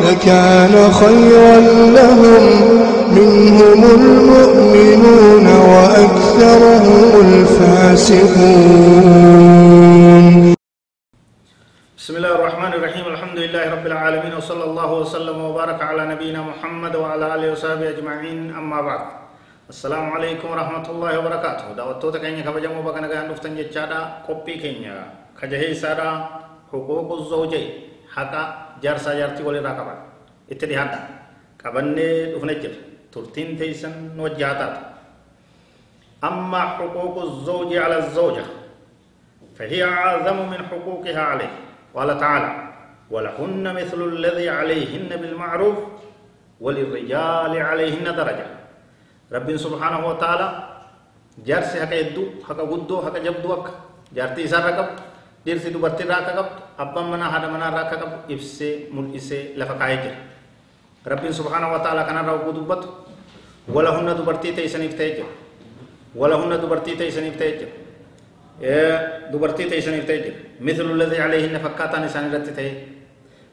لكان خيرا لهم. منهم المؤمنون وأكثرهم الفاسقون. بسم الله الرحمن الرحيم. الحمد لله رب العالمين. وصلى الله وسلم وبارك على نبينا محمد وعلى آله وصحبه أجمعين. أما بعد. السلام عليكم ورحمة الله وبركاته. دعوتوتا كينيا. كبجمو بكنا كان دفتن جچادا قبي كينيا. كجهي سارا حقوق الزوجين. حقا جارسا جارتي ولي راكبا اتدي حدا قبني دفن جر ترتين تيسن وجهاتات اما حقوق الزوج على الزوجه فهي اعظم من حقوقها عليه قال تعالى ولهن مثل الذي عليهن بالمعروف وللرجال عليهن درجة رب سبحانه وتعالى جارسي حق يدو حق قدو حق جبدو حق جارتي إسار رقب ديرسي دبرتي راك قب أبا منا هذا منا راك قب إفسي ملئسي لفقائي جر رب سبحانه وتعالى كان راو قدوبت ولهن دبرتي تيسن افتيجر ولهن دبرتي تيسن افتيجر dubartii ta'e isaniif ta'e jira mithlu alladhi alayhinna fakkaataan isaan irratti ta'e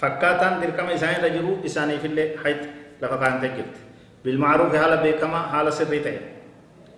fakkaataan dirqama isaan irra jiru isaaniifillee hayt lafa kaa'an ta'e jirti bilma'ruufi haala beekamaa haala sirrii ta'e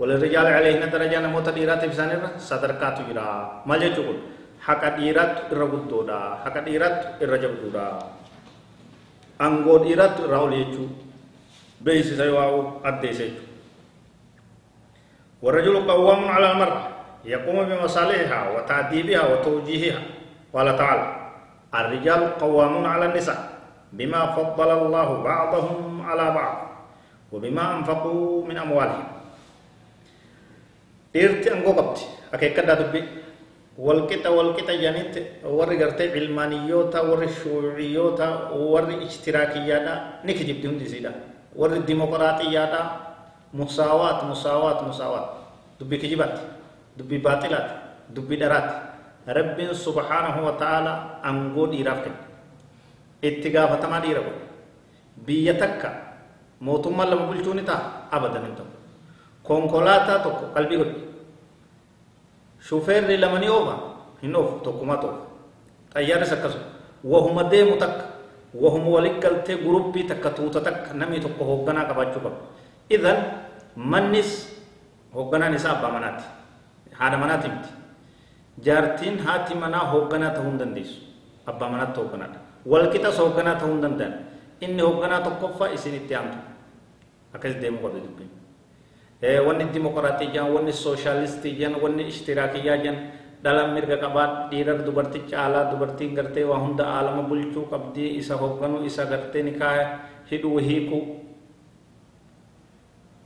walirrijaali alayhinna darajaa namoota dhiiraatiif isaan irra sadarkaatu jira maal jechuu kun haqa dhiiraattu irra guddoodha haqa dhiiraattu irra jabduudha angoo dhiiraattu irraa ol jechuu beeksisa yoo addeessa jechuu والرجل قوام على المرأة يقوم بمصالحها وتأديبها وتوجيهها قال تعالى الرجال قوامون على النساء بما فضل الله بعضهم على بعض وبما أنفقوا من أموالهم dhiirti angoo qabdi akeekkadhaa dubbi warri gartee cilmaaniyyoota warri shuuciyyoota warri ijtiraakiyyaadha ni kijibdi hundi isiidha warri dimoqiraatiyyaadha musaawaat musaawaat musaawaat dubbi kijibaatti dubbi baaxilaati dubbi dharaati rabbiin subhaanahu wa ta'ala angoo dhiiraaf kenne itti gaafatamaa dhiira godhe biyya takka mootummaan lama bulchuu ni ta'a abadan hin ta'u konkolaataa tokko qalbii godhe shufeerri lama ni oofa hin oofu tokkumaa ta'u xayyaaris akkasuma wahuma deemu takka wahuma walit galtee guruppii takka tuuta takka namni tokko hoogganaa qabaachuu qaba idan mannis hoogganaan isaa abbaa manaati haadha manaati miti jaartiin haati manaa hoogganaa ta'uu hin dandeessu abbaa manaatti hoogganaadha walqixas hoogganaa ta'uu hin danda'an inni hoogganaa tokkoffaa isin itti aantu akkas deemuu qabdi dubbiin wanni dimokiraatii jiran wanni sooshaalistii jiran wanni ishtiraakiyyaa jiran dhalan mirga qabaa dhiirar dubartii caalaa dubartiin gartee waa hunda aalama bulchuu qabdii isa hoogganuu isa gartee nikaa hidhuu hiikuu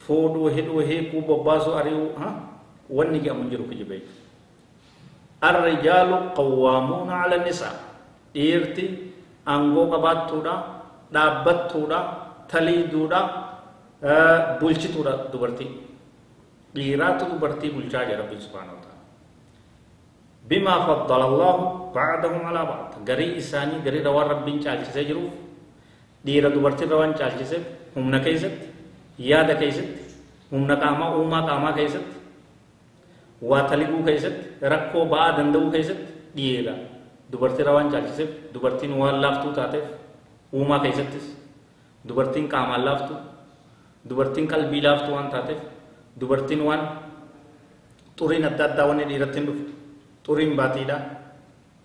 fuudhuu hidhuu hiikuu bobbaasuu ari'uu wanni jedhamu jiru kijibee الرجال قوامون على النساء dhiirti angoo qabaattuudha dhaabbattuudha taliiduudha bulchituudha dubartii dubartii bulchaa jira rabbiin subhaanahu wa ta'ala bimaa faddala allahu ba'dahum alaa ba'd garii isaanii gariirra waan rabbiin caalchisee jiruuf dhiira dubartiirra waan caalchiseef humna keessatti yaada keessatti humna qaamaa uumaa qaamaa keessatti waa taliguu keessatti rakkoo ba'aa danda'uu keessatti dhiira dubartiirra waan caalchiseef dubartiin waan laaftuu taateef uumaa keessattis dubartiin qaamaan laaftu dubartiin qalbii laaftuu waan taateef dubartiin waan xuriin adda addaa wanni dhiiratti hin dhuftu xuriin baatiidha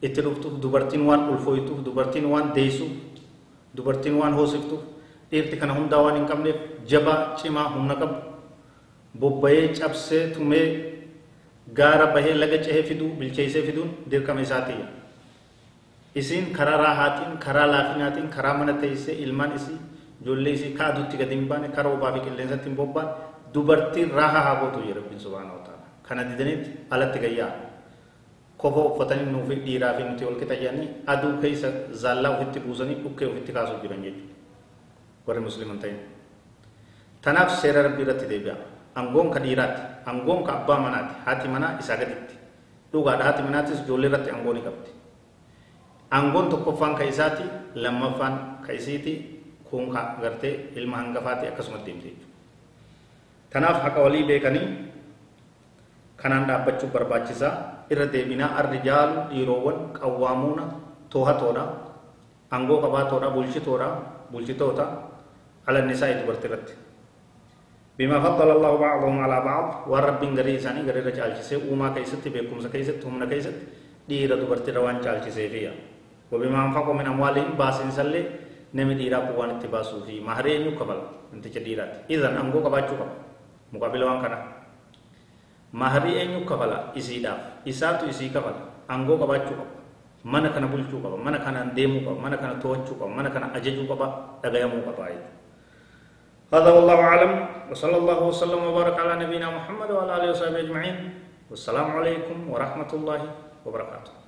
itti dhuftuuf dubartiin waan ulfooytuuf dubartiin waan deessuuf dubartiin waan hoosiftuuf dhiirti kana hundaa waan hin qabneef jabaa cimaa humna qabu bobba'ee cabsee tumee gaara bahee laga cehee fiduu bilcheessee fiduun dirqama isaatiiya isiin karaa raahaatiin karaa laafinaatiin karaa mana teessee ilmaan isii ijoollee isii kaadutti gadi hin baane karaa obaa fi qilleensatti hin bobbaan dubartiin raahaa haa gootu jedha rabbiin subhaanahu ta'ala kana didanitti alatti gayyaa kofoo uffatanii nuufi dhiiraa fi nuti wal qixa jedhanii aduu keessa zaallaa ofitti buusanii dhukkee ofitti kaasuuf jiran jechuudha warri musliman ta'in tanaaf seera rabbii irratti deebi'a angoon ka dhiiraati angoon ka abbaa manaati haati manaa isaa gaditti dhugaadha haati manaatis ijoollee irratti angoo ni qabdi angoon tokkoffaan ka isaati lammaffaan ka isiiti kun ka gartee ilma hangafaati akkasumatti himte jechuudha tanaaf haqa walii beekanii kanaan dhaabbachuu barbaachisaa irra deebinaa arrijaalu dhiiroowwan qawwaamuuna toohatoodha angoo qabaatoodha bulchitoodha bulchitoota ala nisaa'i dubartii irratti بما فضل الله بعضهم على بعض ورب غري ساني غري رجال سي وما كيست بكم سكيست هم كيست ديرا دبرتي روان چال سي فيا وبما انفقوا من اموالهم باسن سلي نمي ديرا بوان اتباسو في مهرين يقبل انت جديرات اذا امغو قباچو قبل وان كنا mahrii eenyu kafala isiidhaaf isaatu isii kafala angoo qabaachuu qaba mana kana bulchuu qaba mana kanaan deemuu qaba mana kana to'achuu qaba mana kana ajajuu qaba dhagayamuu qaba jechuudha هذا والله أعلم وصلى الله وسلم وبارك على نبينا محمد وعلى آله وصحبه أجمعين والسلام عليكم ورحمة الله وبركاته